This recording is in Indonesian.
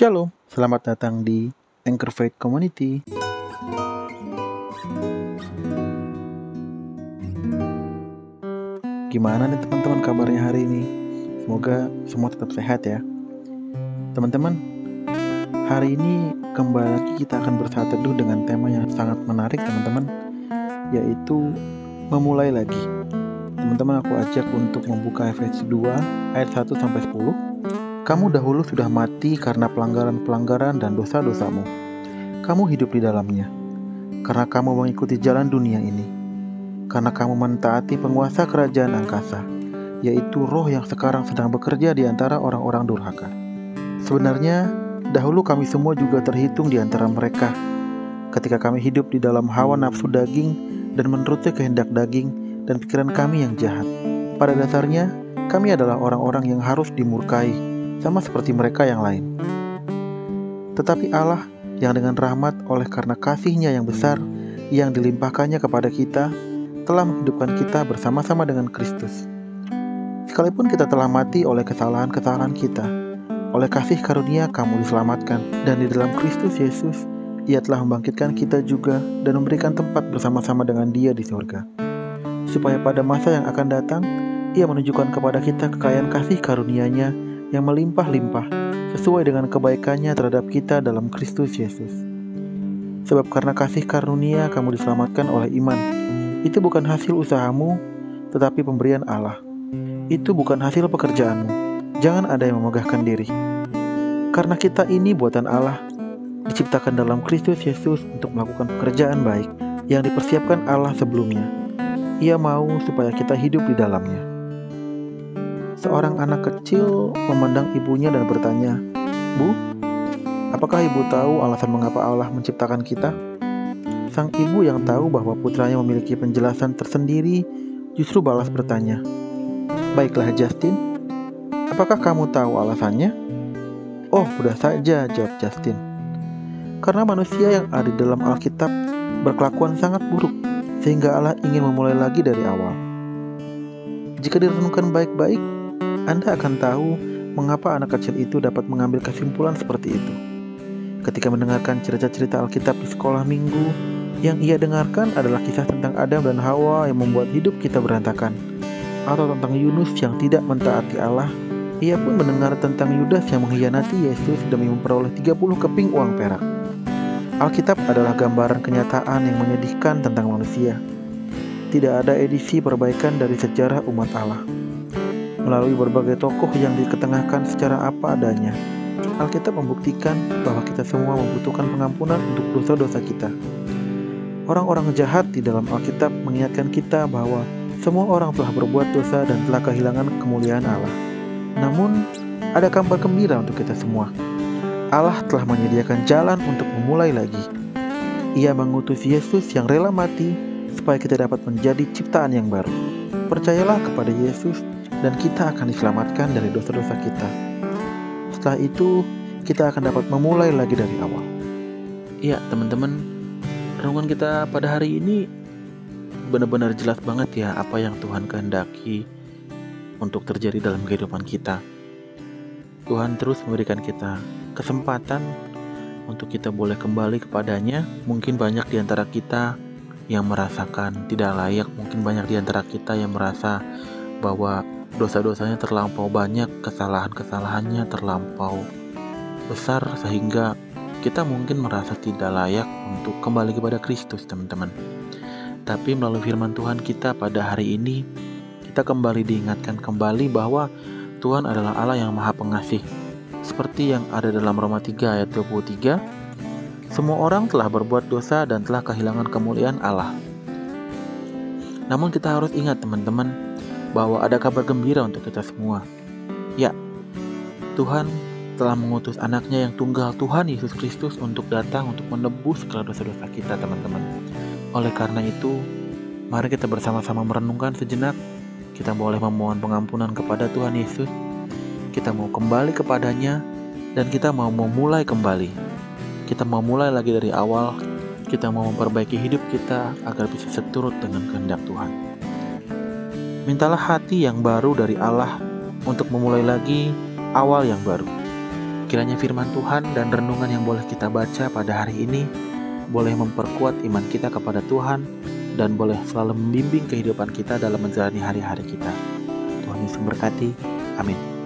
Shalom, selamat datang di Anchor Faith Community. Gimana nih teman-teman kabarnya hari ini? Semoga semua tetap sehat ya. Teman-teman, hari ini kembali lagi kita akan bersatu teduh dengan tema yang sangat menarik teman-teman, yaitu memulai lagi. Teman-teman aku ajak untuk membuka Efesus 2 ayat 1 sampai 10 kamu dahulu sudah mati karena pelanggaran-pelanggaran dan dosa-dosamu. Kamu hidup di dalamnya, karena kamu mengikuti jalan dunia ini. Karena kamu mentaati penguasa kerajaan angkasa, yaitu roh yang sekarang sedang bekerja di antara orang-orang durhaka. Sebenarnya, dahulu kami semua juga terhitung di antara mereka. Ketika kami hidup di dalam hawa nafsu daging dan menuruti kehendak daging dan pikiran kami yang jahat. Pada dasarnya, kami adalah orang-orang yang harus dimurkai sama seperti mereka yang lain. Tetapi Allah yang dengan rahmat oleh karena kasihnya yang besar yang dilimpahkannya kepada kita telah menghidupkan kita bersama-sama dengan Kristus. Sekalipun kita telah mati oleh kesalahan-kesalahan kita, oleh kasih karunia kamu diselamatkan dan di dalam Kristus Yesus ia telah membangkitkan kita juga dan memberikan tempat bersama-sama dengan dia di surga. Supaya pada masa yang akan datang, ia menunjukkan kepada kita kekayaan kasih karunia-Nya yang melimpah-limpah sesuai dengan kebaikannya terhadap kita dalam Kristus Yesus. Sebab karena kasih karunia kamu diselamatkan oleh iman. Itu bukan hasil usahamu, tetapi pemberian Allah. Itu bukan hasil pekerjaanmu. Jangan ada yang memegahkan diri. Karena kita ini buatan Allah, diciptakan dalam Kristus Yesus untuk melakukan pekerjaan baik yang dipersiapkan Allah sebelumnya. Ia mau supaya kita hidup di dalamnya. Seorang anak kecil memandang ibunya dan bertanya, "Bu, apakah ibu tahu alasan mengapa Allah menciptakan kita?" Sang ibu yang tahu bahwa putranya memiliki penjelasan tersendiri justru balas bertanya, "Baiklah, Justin, apakah kamu tahu alasannya?" "Oh, mudah saja," jawab Justin. Karena manusia yang ada di dalam Alkitab berkelakuan sangat buruk, sehingga Allah ingin memulai lagi dari awal. Jika direnungkan baik-baik, anda akan tahu mengapa anak kecil itu dapat mengambil kesimpulan seperti itu. Ketika mendengarkan cerita-cerita Alkitab di sekolah minggu, yang ia dengarkan adalah kisah tentang Adam dan Hawa yang membuat hidup kita berantakan. Atau tentang Yunus yang tidak mentaati Allah. Ia pun mendengar tentang Yudas yang mengkhianati Yesus demi memperoleh 30 keping uang perak. Alkitab adalah gambaran kenyataan yang menyedihkan tentang manusia. Tidak ada edisi perbaikan dari sejarah umat Allah melalui berbagai tokoh yang diketengahkan secara apa adanya. Alkitab membuktikan bahwa kita semua membutuhkan pengampunan untuk dosa-dosa kita. Orang-orang jahat di dalam Alkitab mengingatkan kita bahwa semua orang telah berbuat dosa dan telah kehilangan kemuliaan Allah. Namun, ada kabar gembira untuk kita semua. Allah telah menyediakan jalan untuk memulai lagi. Ia mengutus Yesus yang rela mati supaya kita dapat menjadi ciptaan yang baru. Percayalah kepada Yesus dan kita akan diselamatkan dari dosa-dosa kita. Setelah itu, kita akan dapat memulai lagi dari awal. Iya, teman-teman, renungan kita pada hari ini benar-benar jelas banget ya apa yang Tuhan kehendaki untuk terjadi dalam kehidupan kita. Tuhan terus memberikan kita kesempatan untuk kita boleh kembali kepadanya. Mungkin banyak di antara kita yang merasakan tidak layak, mungkin banyak di antara kita yang merasa bahwa dosa-dosanya terlampau banyak, kesalahan-kesalahannya terlampau besar sehingga kita mungkin merasa tidak layak untuk kembali kepada Kristus, teman-teman. Tapi melalui firman Tuhan kita pada hari ini, kita kembali diingatkan kembali bahwa Tuhan adalah Allah yang Maha Pengasih. Seperti yang ada dalam Roma 3 ayat 23, semua orang telah berbuat dosa dan telah kehilangan kemuliaan Allah. Namun kita harus ingat teman-teman, bahwa ada kabar gembira untuk kita semua. Ya, Tuhan telah mengutus anaknya yang tunggal Tuhan Yesus Kristus untuk datang untuk menebus segala dosa-dosa kita teman-teman. Oleh karena itu, mari kita bersama-sama merenungkan sejenak. Kita boleh memohon pengampunan kepada Tuhan Yesus. Kita mau kembali kepadanya dan kita mau memulai kembali. Kita mau mulai lagi dari awal. Kita mau memperbaiki hidup kita agar bisa seturut dengan kehendak Tuhan. Mintalah hati yang baru dari Allah untuk memulai lagi awal yang baru. Kiranya firman Tuhan dan renungan yang boleh kita baca pada hari ini boleh memperkuat iman kita kepada Tuhan dan boleh selalu membimbing kehidupan kita dalam menjalani hari-hari kita. Tuhan Yesus memberkati. Amin.